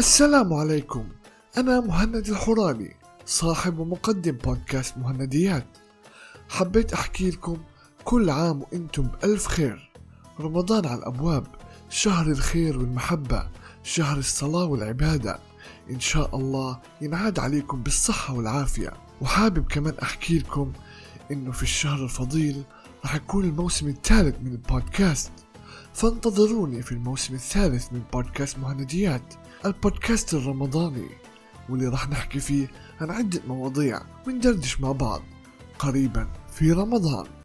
السلام عليكم. أنا مهند الحوراني صاحب ومقدم بودكاست مهنديات. حبيت أحكي لكم كل عام وإنتم بألف خير. رمضان على الأبواب شهر الخير والمحبة شهر الصلاة والعبادة. إن شاء الله ينعاد عليكم بالصحة والعافية. وحابب كمان أحكي لكم إنه في الشهر الفضيل رح يكون الموسم الثالث من البودكاست. فانتظروني في الموسم الثالث من بودكاست مهنديات البودكاست الرمضاني واللي راح نحكي فيه عن عدة مواضيع وندردش مع بعض قريبا في رمضان.